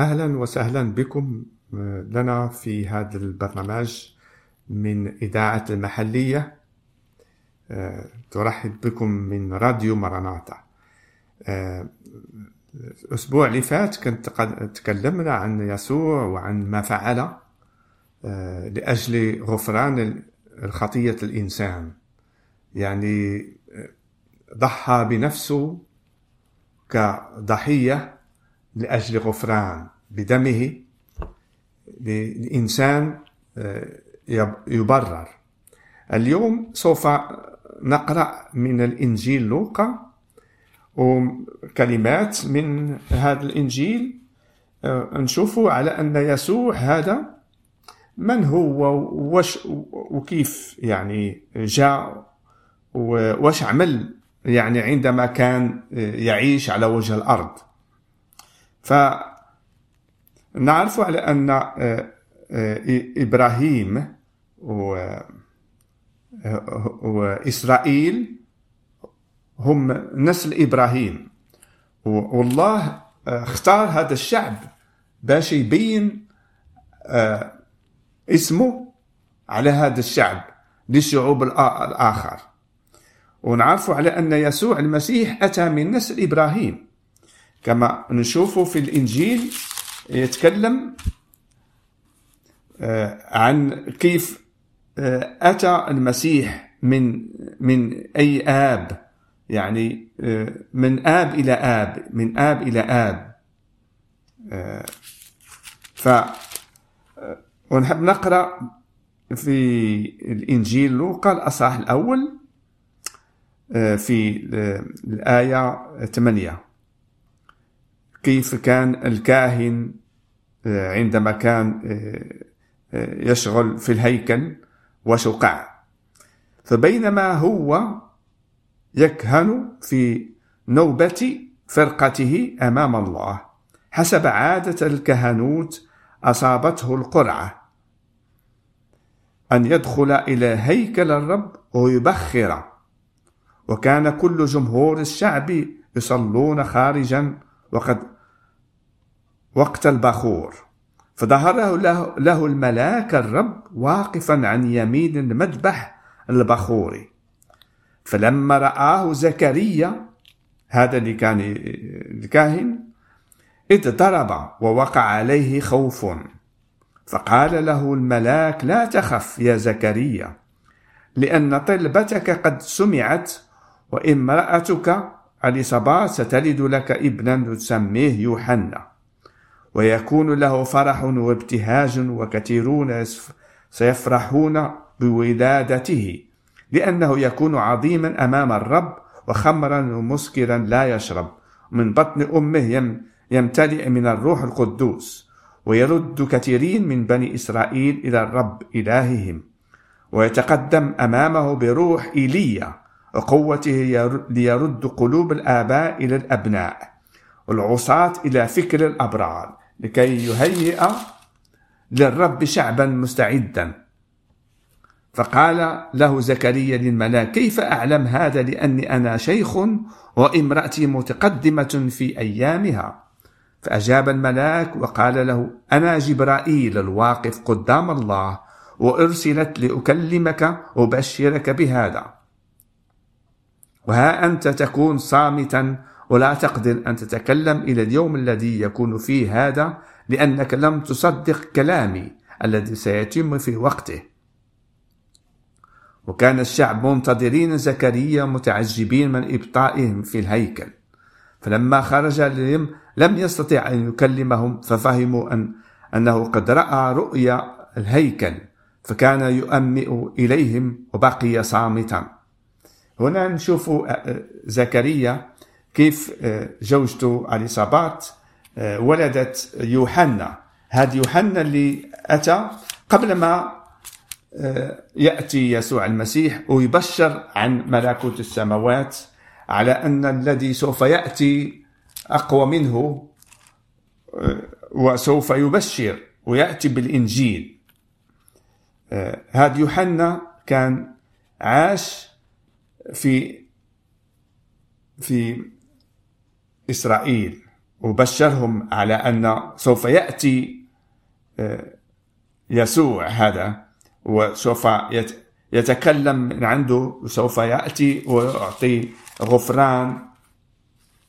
أهلا وسهلا بكم لنا في هذا البرنامج من إذاعة المحلية آه، ترحب بكم من راديو مراناتا آه، الأسبوع اللي فات كنت تكلمنا عن يسوع وعن ما فعل آه، لأجل غفران الخطية الإنسان. يعني ضحى بنفسه كضحية لأجل غفران بدمه الإنسان يبرر. اليوم سوف نقرأ من الإنجيل لوقا وكلمات من هذا الإنجيل نشوف على أن يسوع هذا من هو وش وكيف يعني جاء وش عمل يعني عندما كان يعيش على وجه فنعرف على أن إبراهيم وإسرائيل هم نسل إبراهيم. والله اختار هذا الشعب باش يبين اسمه على هذا الشعب للشعوب الآخر. ونعرف على أن يسوع المسيح أتى من نسل إبراهيم. كما نشوف في الإنجيل يتكلم عن كيف أتى المسيح من من أي آب يعني من آب إلى آب من آب إلى آب. ف ونحب نقرأ في الإنجيل لوقا الأصحاح الأول في الآية 8 كيف كان الكاهن عندما كان يشغل في الهيكل وشقع. فبينما هو يكهن في نوبة فرقته أمام الله حسب عادة الكهنوت أصابته القرعة. أن يدخل إلى هيكل الرب ويبخر وكان كل جمهور الشعب يصلون خارجا وقد وقت البخور. فظهره له, له الملاك الرب واقفا عن يمين المذبح البخوري فلما رآه زكريا هذا اللي كان الكاهن اضطرب ووقع عليه خوف. فقال له الملاك لا تخف يا زكريا لأن طلبتك قد سمعت وامرأتك اليصابات ستلد لك ابنا تسميه يوحنا ويكون له فرح وابتهاج وكثيرون سيفرحون بولادته لأنه يكون عظيما أمام الرب وخمرا ومسكرا لا يشرب. من بطن أمه يمتلئ من الروح القدوس ويرد كثيرين من بني إسرائيل إلى الرب إلههم ويتقدم أمامه بروح إيليا وقوته ليرد قلوب الآباء إلى الأبناء والعصاة إلى فكر الأبرار لكي يهيئ للرب شعبا مستعدا. فقال له زكريا للملاك كيف أعلم هذا لأني أنا شيخ وامرأتي متقدمة في أيامها؟ فأجاب الملاك وقال له أنا جبرائيل الواقف قدام الله وأرسلت لأكلمك وبشرك بهذا. وها أنت تكون صامتا ولا تقدر أن تتكلم إلى اليوم الذي يكون فيه هذا لأنك لم تصدق كلامي الذي سيتم في وقته. وكان الشعب منتظرين زكريا متعجبين من إبطائهم في الهيكل. فلما خرج لم يستطع أن يكلمهم ففهموا أن أنه قد رأى رؤيا الهيكل فكان يؤمئ إليهم وبقي صامتا. هنا نشوف زكريا كيف زوجته اليصابات ولدت يوحنا. هذا يوحنا اللي أتى قبل ما يأتي يسوع المسيح ويبشر عن ملكوت السماوات على أن الذي سوف يأتي أقوى منه وسوف يبشر ويأتي بالإنجيل. هذا يوحنا كان عاش في في إسرائيل وبشرهم على أن سوف يأتي يسوع هذا وسوف يتكلم من عنده وسوف يأتي ويعطي غفران.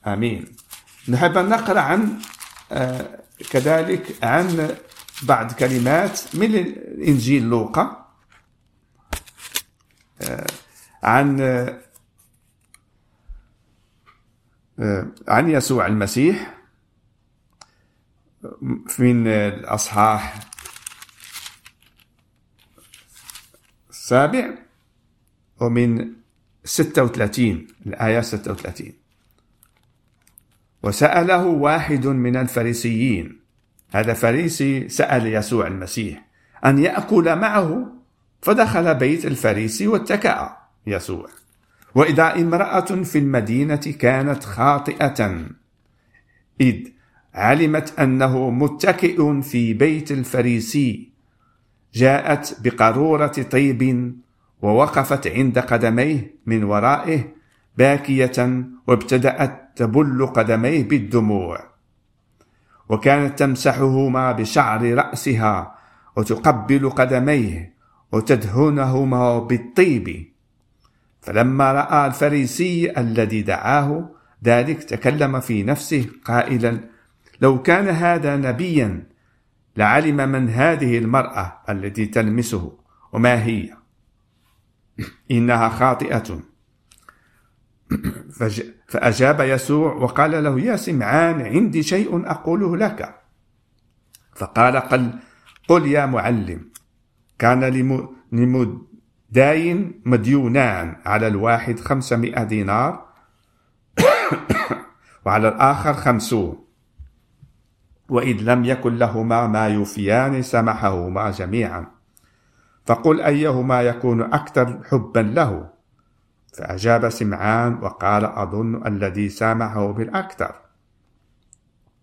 آمين. نحب أن نقرأ عن كذلك عن بعض كلمات من الإنجيل لوقا. عن عن يسوع المسيح من الأصحاح السابع ومن 36 الآية 36 وسأله واحد من الفريسيين هذا فريسي سأل يسوع المسيح أن يأكل معه؟ فدخل بيت الفريسي واتكأ. يسوع. وإذا امرأة في المدينة كانت خاطئة إذ علمت أنه متكئ في بيت الفريسي جاءت بقارورة طيب ووقفت عند قدميه من ورائه باكية وابتدأت تبل قدميه بالدموع. وكانت تمسحهما بشعر رأسها وتقبل قدميه وتدهنهما بالطيب. فلما رأى الفريسي الذي دعاه ذلك تكلم في نفسه قائلا لو كان هذا نبيا لعلم من هذه المرأة التي تلمسه وما هي؟ إنها خاطئة. فأجاب يسوع وقال له يا سمعان عندي شيء أقوله لك. فقال قل قل يا معلم كان لمداين مديونان على الواحد خمسمائة دينار وعلى الآخر خمسون. وإذ لم يكن لهما ما يوفيان سمحهما جميعا. فقل أيهما يكون أكثر حبا له؟ فأجاب سمعان وقال أظن الذي سامحه بالأكثر.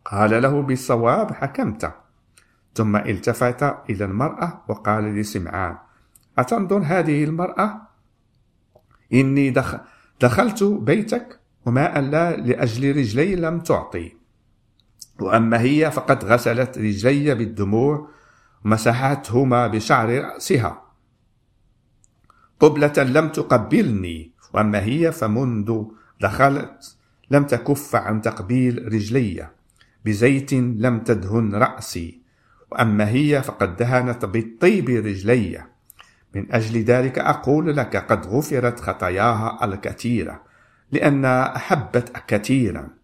قال له بالصواب حكمت. ثم التفت إلى المرأة وقال لسمعان أتنظر هذه المرأة؟ إني دخلت بيتك وماء لا لأجل رجلي لم تعطي. وأما هي فقد غسلت رجلي بالدموع ومسحتهما بشعر رأسها. قبلة لم تقبلني وأما هي فمنذ دخلت لم تكف عن تقبيل رجلي. بزيت لم تدهن رأسي وأما هي فقد دهنت بالطيب رجلي. من أجل ذلك أقول لك قد غفرت خطاياها الكثيرة لأنها أحبت كثيرا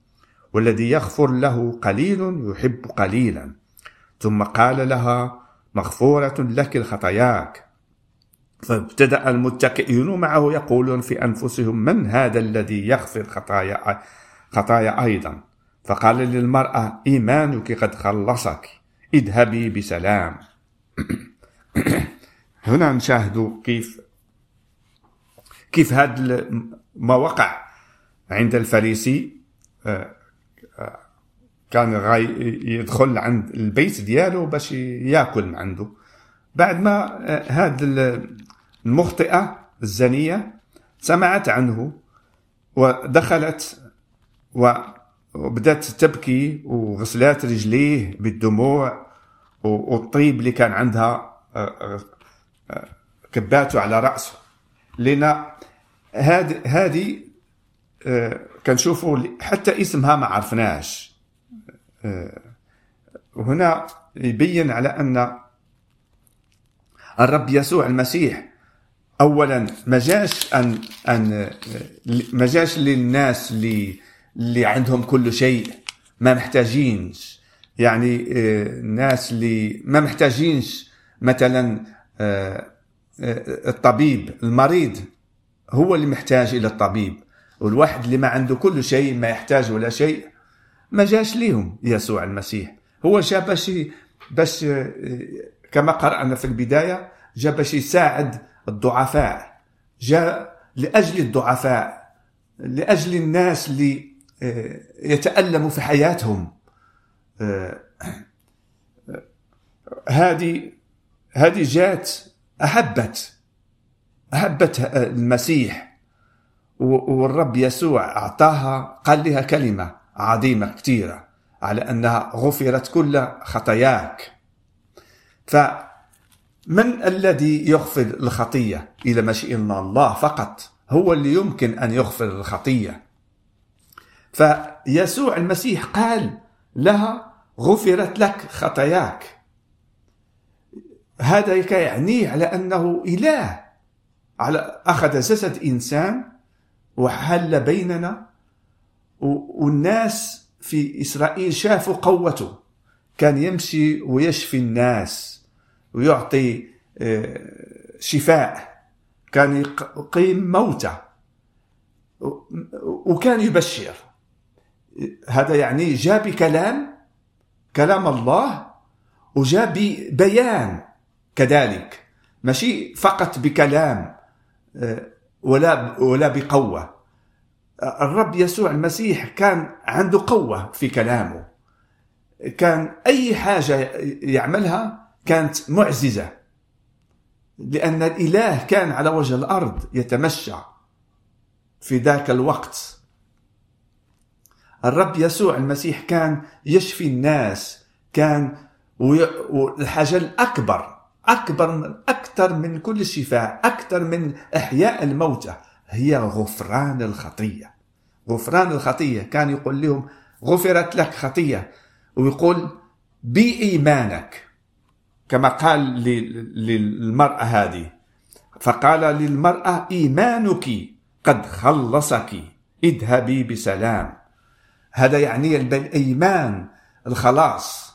والذي يغفر له قليل يحب قليلا. ثم قال لها مغفورة لك الخطاياك. فابتدأ المتكئون معه يقولون في أنفسهم من هذا الذي يغفر خطايا خطايا أيضا؟ فقال للمرأة إيمانك قد خلصك اذهبي بسلام. هنا نشاهد كيف كيف هذا ما وقع عند الفريسي آه، آه، كان غاي يدخل عند البيت ديالو باش ياكل من عنده. بعد ما آه، هذه المخطئة الزانية سمعت عنه ودخلت وبدأت تبكي وغسلات رجليه بالدموع والطيب اللي كان عندها كباته على رأسه. لأن هذه هذه آه، كنشوفوا حتى اسمها ما عرفناش آه، وهنا يبين على أن الرب يسوع المسيح اولا ما جاش ان أن ما جاش للناس اللي اللي عندهم كل شيء ما محتاجينش. يعني آه، الناس اللي ما محتاجينش. مثلا الطبيب المريض هو اللي محتاج إلى الطبيب. والواحد اللي ما عنده كل شيء ما يحتاج ولا شيء ما جاش ليهم يسوع المسيح. هو جا باش باش آه، كما قرأنا في البداية جا باش يساعد الضعفاء. جاء لأجل الضعفاء لأجل الناس اللي آه، يتألموا في حياتهم. آه، هذه هذه جات أحبت أحبت المسيح والرب يسوع أعطاها قال لها كلمة عظيمة كثيرة على أنها غفرت كل خطاياك. فمن الذي يغفر الخطية إلى مشيئة الله فقط؟ هو اللي يمكن أن يغفر الخطية. فيسوع المسيح قال لها غفرت لك خطاياك. هذا يعنيه على أنه إله. على أخذ جسد إنسان وحل بيننا والناس في إسرائيل شافوا قوته. كان يمشي ويشفي الناس ويعطي آه، شفاء. كان يقيم موتى. وكان يبشر. هذا يعني جاء بكلام كلام الله وجاء ببيان. كذلك. ماشي؟ فقط بكلام آه، ولا ولا بقوة. الرب يسوع المسيح كان عنده قوة في كلامه. كان أي حاجة يعملها كانت معززة. لأن الإله كان على وجه الأرض يتمشى في ذاك الوقت. الرب يسوع المسيح كان يشفي الناس كان والحاجة الأكبر أكبر من أكثر من كل الشفاء أكثر من إحياء الموتى هي غفران الخطية. غفران الخطية. كان يقول لهم غفرت لك خطية. ويقول بإيمانك. كما قال للمرأة هذه. فقال للمرأة إيمانك قد خلصك اذهبي بسلام. هذا يعني الايمان الخلاص.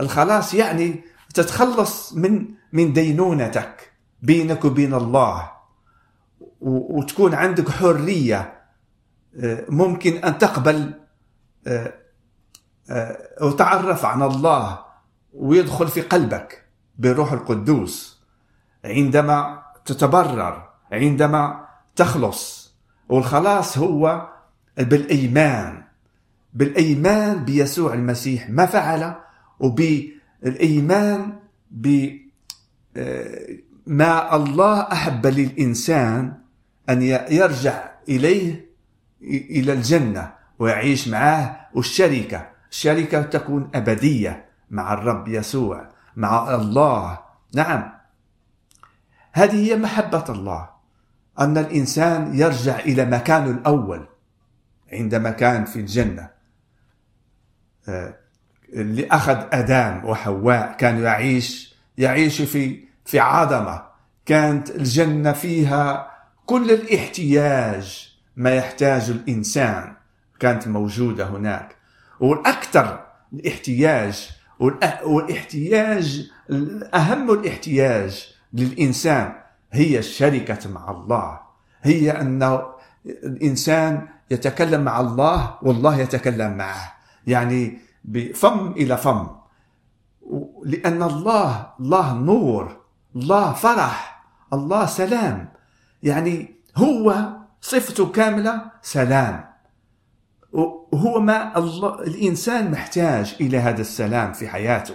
الخلاص يعني تتخلص من من دينونتك بينك وبين الله. وتكون عندك حرية آه، ممكن أن تقبل آه، آه، وتعرف عن الله ويدخل في قلبك بالروح القدوس. عندما تتبرر عندما تخلص. والخلاص هو بالإيمان. بالإيمان بيسوع المسيح ما فعل وبالايمان بما الله أحب للإنسان أن يرجع إليه إلى الجنة ويعيش معاه والشركة الشركة تكون أبدية مع الرب يسوع مع الله. نعم. هذه هي محبة الله أن الإنسان يرجع إلى مكانه الأول عندما كان في الجنة. اللي أخذ آدم وحواء كان يعيش يعيش في في عظمة. كانت الجنة فيها كل الاحتياج ما يحتاج الإنسان. كانت موجودة هناك. والأكثر الاحتياج والاحتياج اهم الاحتياج للإنسان هي الشركة مع الله. هي أن الإنسان يتكلم مع الله والله يتكلم معه. يعني بفم إلى فم. لأن الله الله نور الله فرح الله سلام. يعني هو صفته كاملة سلام. وهو ما الله الإنسان محتاج إلى هذا السلام في حياته.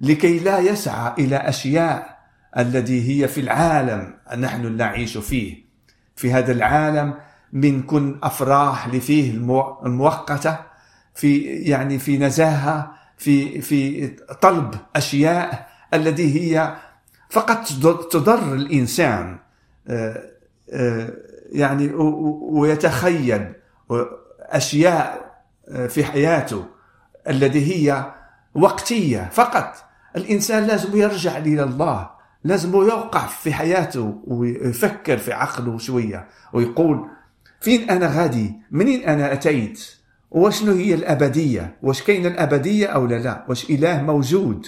لكي لا يسعى إلى أشياء التي هي في العالم نحن نعيش فيه. في هذا العالم من كن أفراح لفيه المؤقتة في يعني في نزاهة في في طلب أشياء التي هي فقط تضر الإنسان آه، آه، يعني ويتخيل أشياء آه، في حياته التي هي وقتية فقط. الإنسان لازم يرجع إلى الله لازم يوقع في حياته ويفكر في عقله شوية ويقول فين أنا غادي؟ منين أنا أتيت؟ وشنو هي الأبدية؟ واش كاين الأبدية أو لا لا؟ واش إله موجود؟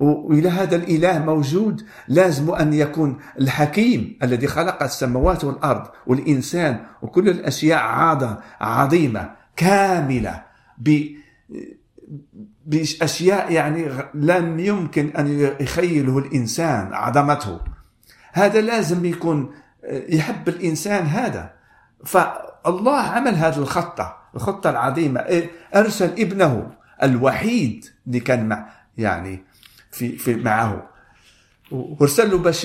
وإلى هذا الإله موجود لازم أن يكون الحكيم الذي خلق السماوات والأرض والإنسان وكل الأشياء عادة عظيمة كاملة ب بأشياء يعني لم يمكن أن يخيله الإنسان عظمته. هذا لازم يكون يحب الإنسان هذا. فالله عمل هذه الخطة. الخطة العظيمة. أرسل ابنه الوحيد اللي كان مع يعني في, في معه. وارسل له باش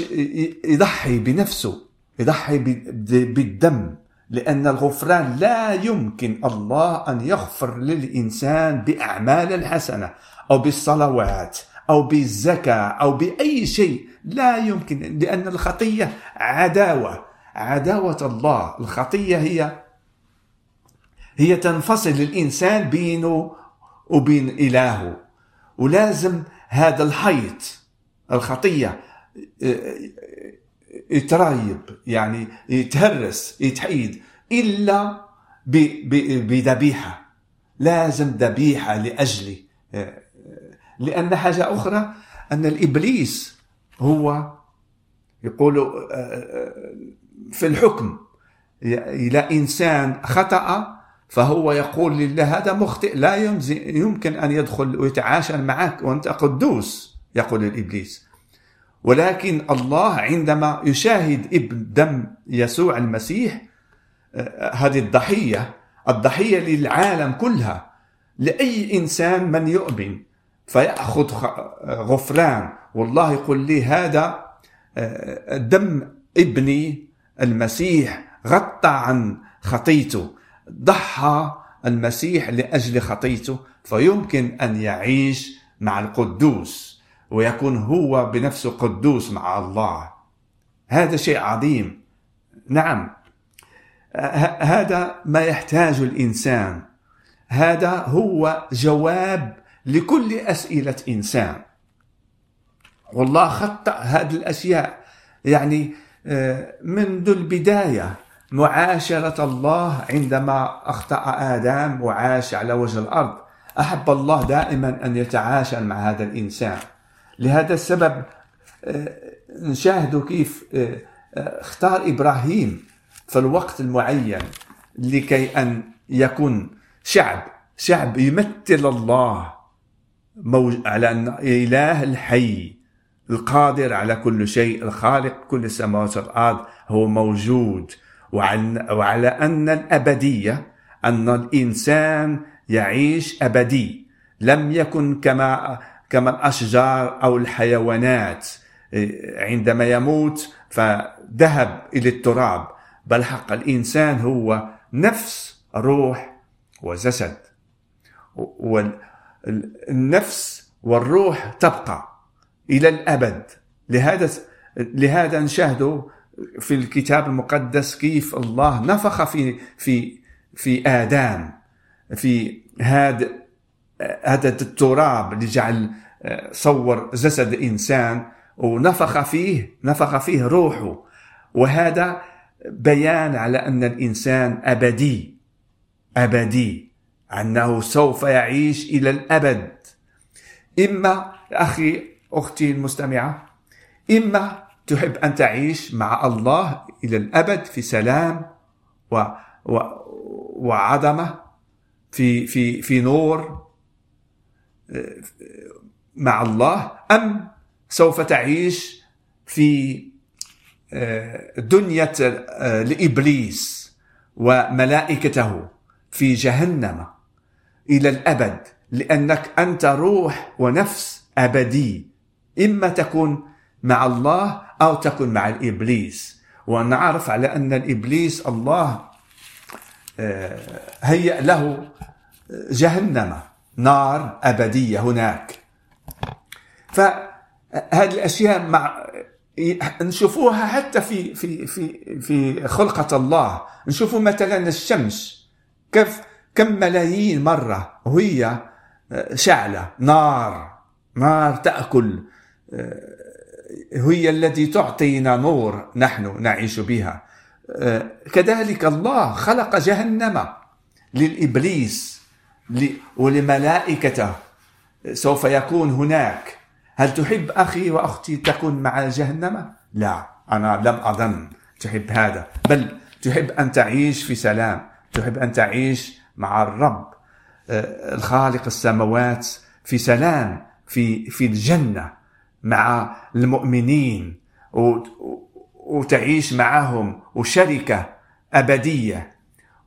يضحي بنفسه يضحي بالدم لأن الغفران لا يمكن الله أن يغفر للإنسان بأعمال الحسنة أو بالصلوات أو بالزكاة أو بأي شيء لا يمكن لأن الخطية عداوة. عداوة الله. الخطية هي هي تنفصل الإنسان بينه وبين إلهه. ولازم هذا الحيط الخطية يترايب يعني يتهرس يتحيد إلا بذبيحة. لازم ذبيحة لأجلي لأن حاجة أخرى أن الإبليس هو يقول في الحكم إلى إنسان خطأ فهو يقول لله هذا مخطئ لا يمكن أن يدخل ويتعاشر معك وأنت قدوس يقول الإبليس. ولكن الله عندما يشاهد ابن دم يسوع المسيح آه، هذه الضحية الضحية للعالم كلها لأي إنسان من يؤمن فيأخذ غفران. والله يقول لي هذا آه، دم ابني المسيح غطى عن خطيته. ضحى المسيح لأجل خطيته فيمكن أن يعيش مع القدوس ويكون هو بنفسه قدوس مع الله. هذا شيء عظيم. نعم. هذا ما يحتاج الإنسان. هذا هو جواب لكل أسئلة إنسان. والله خطأ هذه الأشياء. يعني آه، منذ البداية. معاشرة الله عندما أخطأ آدم وعاش على وجه الأرض. أحب الله دائما أن يتعاشر مع هذا الإنسان. لهذا السبب آه، نشاهد كيف آه، آه، اختار إبراهيم في الوقت المعين لكي أن يكون شعب شعب يمثل الله على أن إله الحي القادر على كل شيء الخالق كل السماوات والأرض هو موجود. وعلى أن الأبدية أن الإنسان يعيش أبدي لم يكن كما كما الأشجار أو الحيوانات عندما يموت فذهب إلى التراب بل حق الإنسان هو نفس روح وجسد. والنفس والروح تبقى إلى الأبد. لهذا لهذا نشاهد في الكتاب المقدس كيف الله نفخ في في في آدم في هذا هذا التراب اللي جعل صور جسد إنسان ونفخ فيه نفخ فيه روحه. وهذا بيان على أن الإنسان أبدي أبدي أنه سوف يعيش إلى الأبد. إما أخي أختي المستمعة إما تحب أن تعيش مع الله إلى الأبد في سلام و و وعظمة في في في نور مع الله أم سوف تعيش في دنيا لإبليس وملائكته في جهنم إلى الأبد لأنك أنت روح ونفس أبدي. إما تكون مع الله أو تكن مع الإبليس. ونعرف على أن الإبليس الله آه، هيأ له جهنم نار أبدية هناك. فهذه الأشياء مع نشوفوها حتى في في في في خلقة الله. نشوفوا مثلا الشمس كيف كم ملايين مرة وهي آه، شعلة نار نار تأكل آه، هي التي تعطينا نور نحن نعيش بها. آه، كذلك الله خلق جهنم للإبليس ولملائكته. سوف يكون هناك. هل تحب أخي وأختي تكون مع جهنم؟ لا أنا لم أظن تحب هذا. بل تحب أن تعيش في سلام تحب أن تعيش مع الرب. آه، الخالق السماوات في سلام في في الجنة. مع المؤمنين وتعيش معهم وشركة أبدية.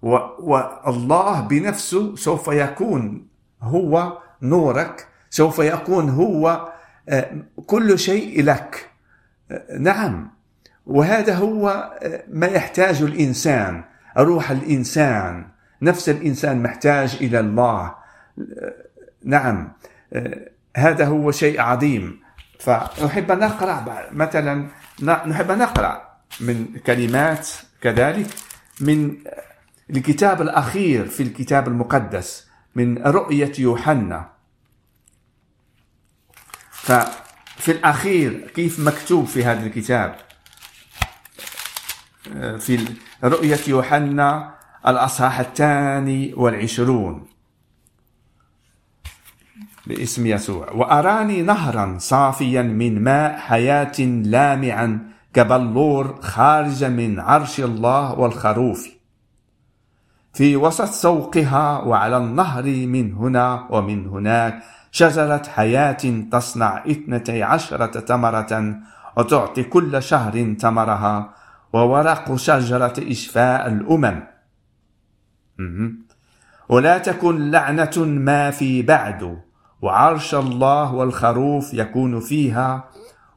والله بنفسه سوف يكون هو نورك سوف يكون هو آه، كل شيء لك. آه، نعم. وهذا هو آه، ما يحتاجه الإنسان روح الإنسان. نفس الإنسان محتاج إلى الله. نعم. هذا هو شيء عظيم. فنحب أن مثلا نحب أن نقرأ من كلمات كذلك من الكتاب الأخير في الكتاب المقدس من رؤية يوحنا. ففي الأخير كيف مكتوب في هذا الكتاب؟ في رؤية يوحنا الأصحاح الثاني والعشرون. باسم يسوع. وأراني نهرا صافيا من ماء حياة لامعا كبلور خارجا من عرش الله والخروف. في وسط سوقها وعلى النهر من هنا ومن هناك شجرة حياة تصنع اثنتي عشرة تمرة وتعطي كل شهر تمرها وورق شجرة إشفاء الأمم. ولا تكن لعنة ما في بعد وعرش الله والخروف يكون فيها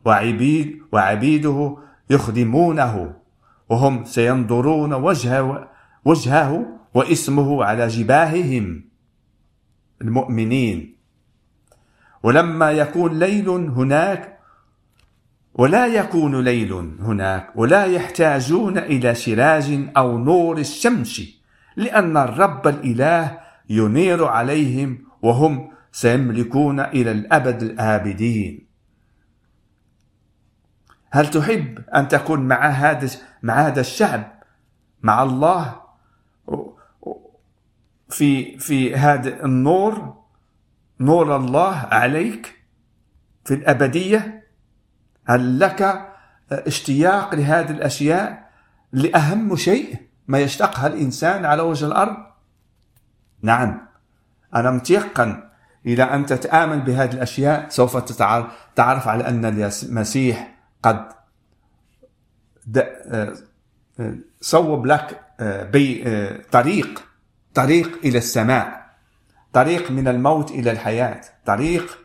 وعبيد وعبيده يخدمونه وهم سينظرون وجهه وجهه واسمه على جباههم المؤمنين. ولما يكون ليل هناك ولا يكون ليل هناك ولا يحتاجون إلى سراج أو نور الشمس لأن الرب الإله ينير عليهم وهم سيملكون إلى الأبد الآبدين. هل تحب أن تكون مع هذا مع هذا الشعب مع الله في في هذا النور نور الله عليك في الأبدية؟ هل لك اشتياق لهذه الأشياء؟ لأهم شيء ما يشتاقها الإنسان على وجه الأرض؟ نعم. أنا متيقن اذا انت تامن بهذه الأشياء سوف تتعرف تعرف على أن المسيح قد آه، آه، صوب لك آه، طريق طريق إلى السماء طريق من الموت إلى الحياة طريق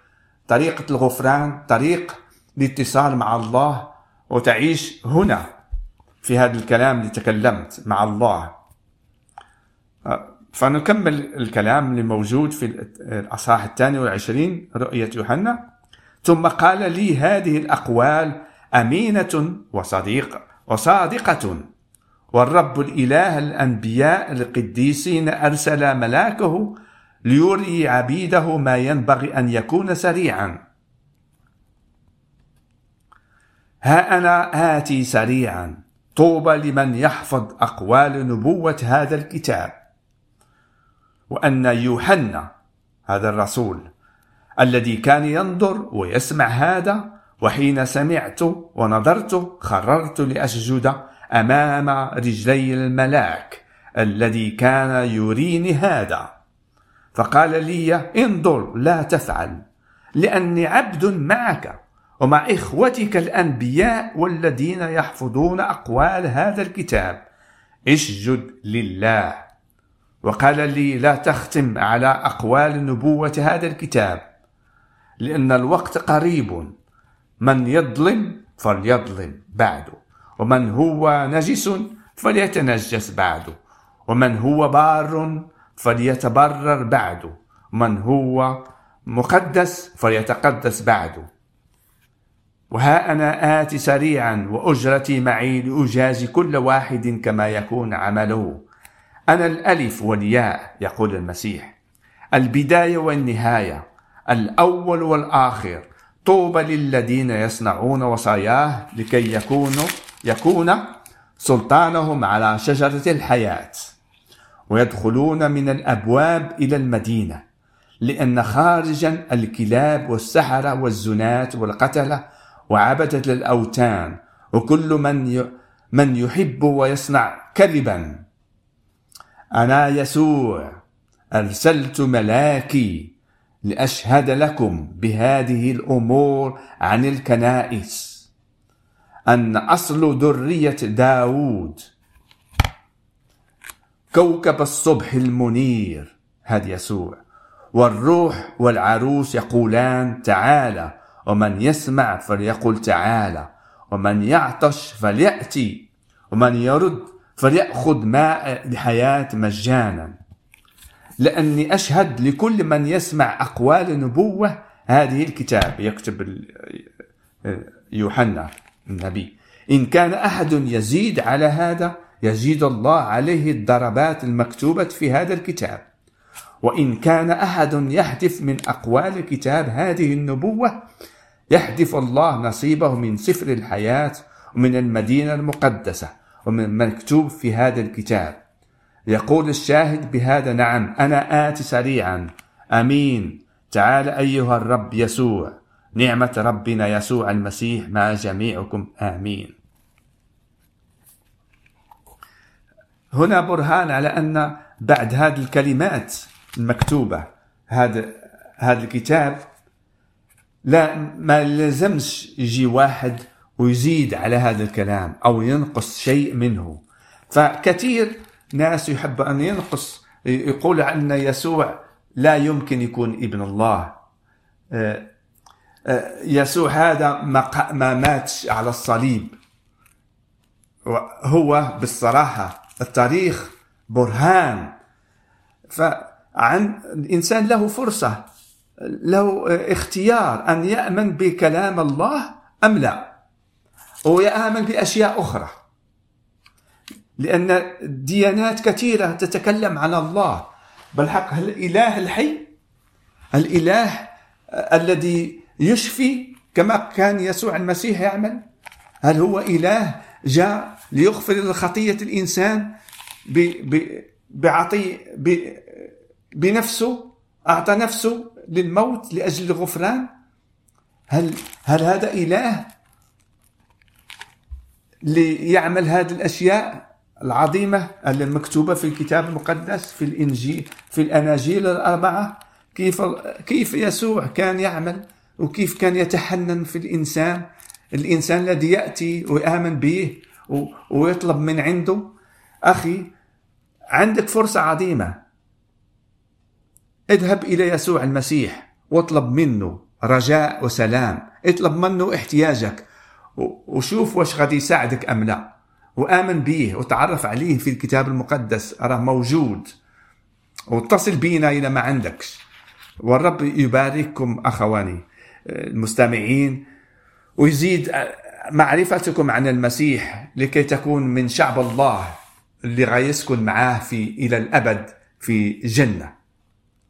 طريقه الغفران طريق الاتصال مع الله وتعيش هنا. في هذا الكلام اللي تكلمت مع الله. فنكمل الكلام اللي موجود في الأصحاح الثاني والعشرين رؤية يوحنا. ثم قال لي هذه الأقوال أمينة وصديقة وصادقة. والرب الإله الأنبياء القديسين أرسل ملاكه ليري عبيده ما ينبغي أن يكون سريعا. ها أنا آتي سريعا. طوبى لمن يحفظ أقوال نبوة هذا الكتاب. وأن يوحنا هذا الرسول الذي كان ينظر ويسمع هذا وحين سمعت ونظرت خررت لأسجد أمام رجلي الملاك الذي كان يريني هذا. فقال لي انظر لا تفعل لأني عبد معك ومع إخوتك الأنبياء والذين يحفظون أقوال هذا الكتاب. اسجد لله. وقال لي لا تختم على أقوال نبوة هذا الكتاب لأن الوقت قريب. من يظلم فليظلم بعده ومن هو نجس فليتنجس بعده ومن هو بار فليتبرر بعده ومن هو مقدس فليتقدس بعده. وها أنا آتي سريعا وأجرتي معي لأجازي كل واحد كما يكون عمله. أنا الألف والياء يقول المسيح. البداية والنهاية الأول والآخر. طوبى للذين يصنعون وصاياه لكي يكونوا يكون سلطانهم على شجرة الحياة. ويدخلون من الأبواب إلى المدينة لأن خارجا الكلاب والسحرة والزناة والقتلة وعبدة الأوثان وكل من. من يحب ويصنع كذبا. أنا يسوع أرسلت ملاكي لأشهد لكم بهذه الأمور عن الكنائس. أن أصل ذرية داود كوكب الصبح المنير هذا يسوع. والروح والعروس يقولان تعالى ومن يسمع فليقل تعالى ومن يعطش فليأتي ومن يرد فليأخذ ماء الحياة مجانا. لأني أشهد لكل من يسمع أقوال النبوة هذه الكتاب. يكتب يوحنا النبي. إن كان أحد يزيد على هذا يزيد الله عليه الضربات المكتوبة في هذا الكتاب. وإن كان أحد يحدث من أقوال كتاب هذه النبوة يحدث الله نصيبه من سفر الحياة ومن المدينة المقدسة. ومن مكتوب في هذا الكتاب. يقول الشاهد بهذا نعم أنا آتي سريعا. أمين. تعال أيها الرب يسوع. نعمة ربنا يسوع المسيح مع جميعكم. آمين. هنا برهان على أن بعد هذه الكلمات المكتوبة هذا هذا الكتاب لا ما لازمش يجي واحد ويزيد على هذا الكلام أو ينقص شيء منه. فكثير ناس يحب أن ينقص يقول أن يسوع لا يمكن يكون ابن الله. آه، آه، يسوع هذا ما ما ماتش على الصليب. هو بالصراحة التاريخ برهان. فعن الإنسان له فرصة له اختيار أن يأمن بكلام الله أم لا. ويأمن بأشياء أخرى. لأن ديانات كثيرة تتكلم عن الله. بالحق الإله الحي؟ الإله الذي يشفي كما كان يسوع المسيح يعمل؟ هل هو إله جاء ليغفر خطية الإنسان بعطي بنفسه أعطى نفسه للموت لأجل الغفران؟ هل هل هذا إله؟ ليعمل هذه الأشياء العظيمة المكتوبة في الكتاب المقدس في الإنجيل في الأناجيل الأربعة. كيف كيف يسوع كان يعمل وكيف كان يتحنن في الإنسان؟ الإنسان الذي يأتي ويآمن به ويطلب من عنده أخي عندك فرصة عظيمة. اذهب إلى يسوع المسيح واطلب منه رجاء وسلام. اطلب منه احتياجك. وشوف واش غادي يساعدك أم لا. وآمن به وتعرف عليه في الكتاب المقدس. راه موجود. واتصل بينا إذا ما عندكش. والرب يبارككم أخواني المستمعين. ويزيد معرفتكم عن المسيح لكي تكون من شعب الله اللي غيسكن معاه في إلى الأبد في جنة.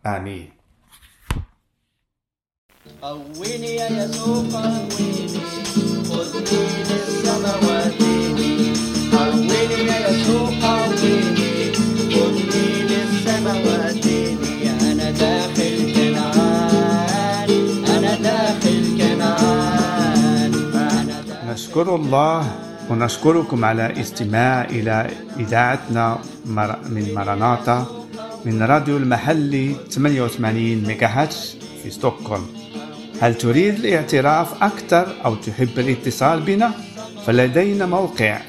آمين. قويني يا يسوع قويني. نشكر الله ونشكركم على استماع إلى إذاعتنا من مراناتا من راديو المحلي 88 ميجاهاتش في ستوكهولم. هل تريد الاعتراف أكثر أو تحب الاتصال بنا؟ فلدينا موقع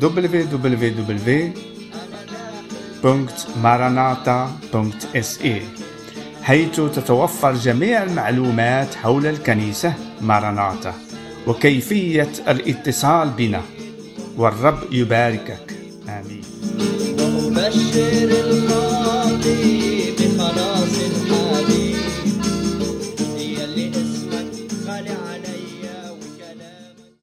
www.maranata.se حيث تتوفر جميع المعلومات حول الكنيسة ماراناتا وكيفية الاتصال بنا والرب يباركك آمين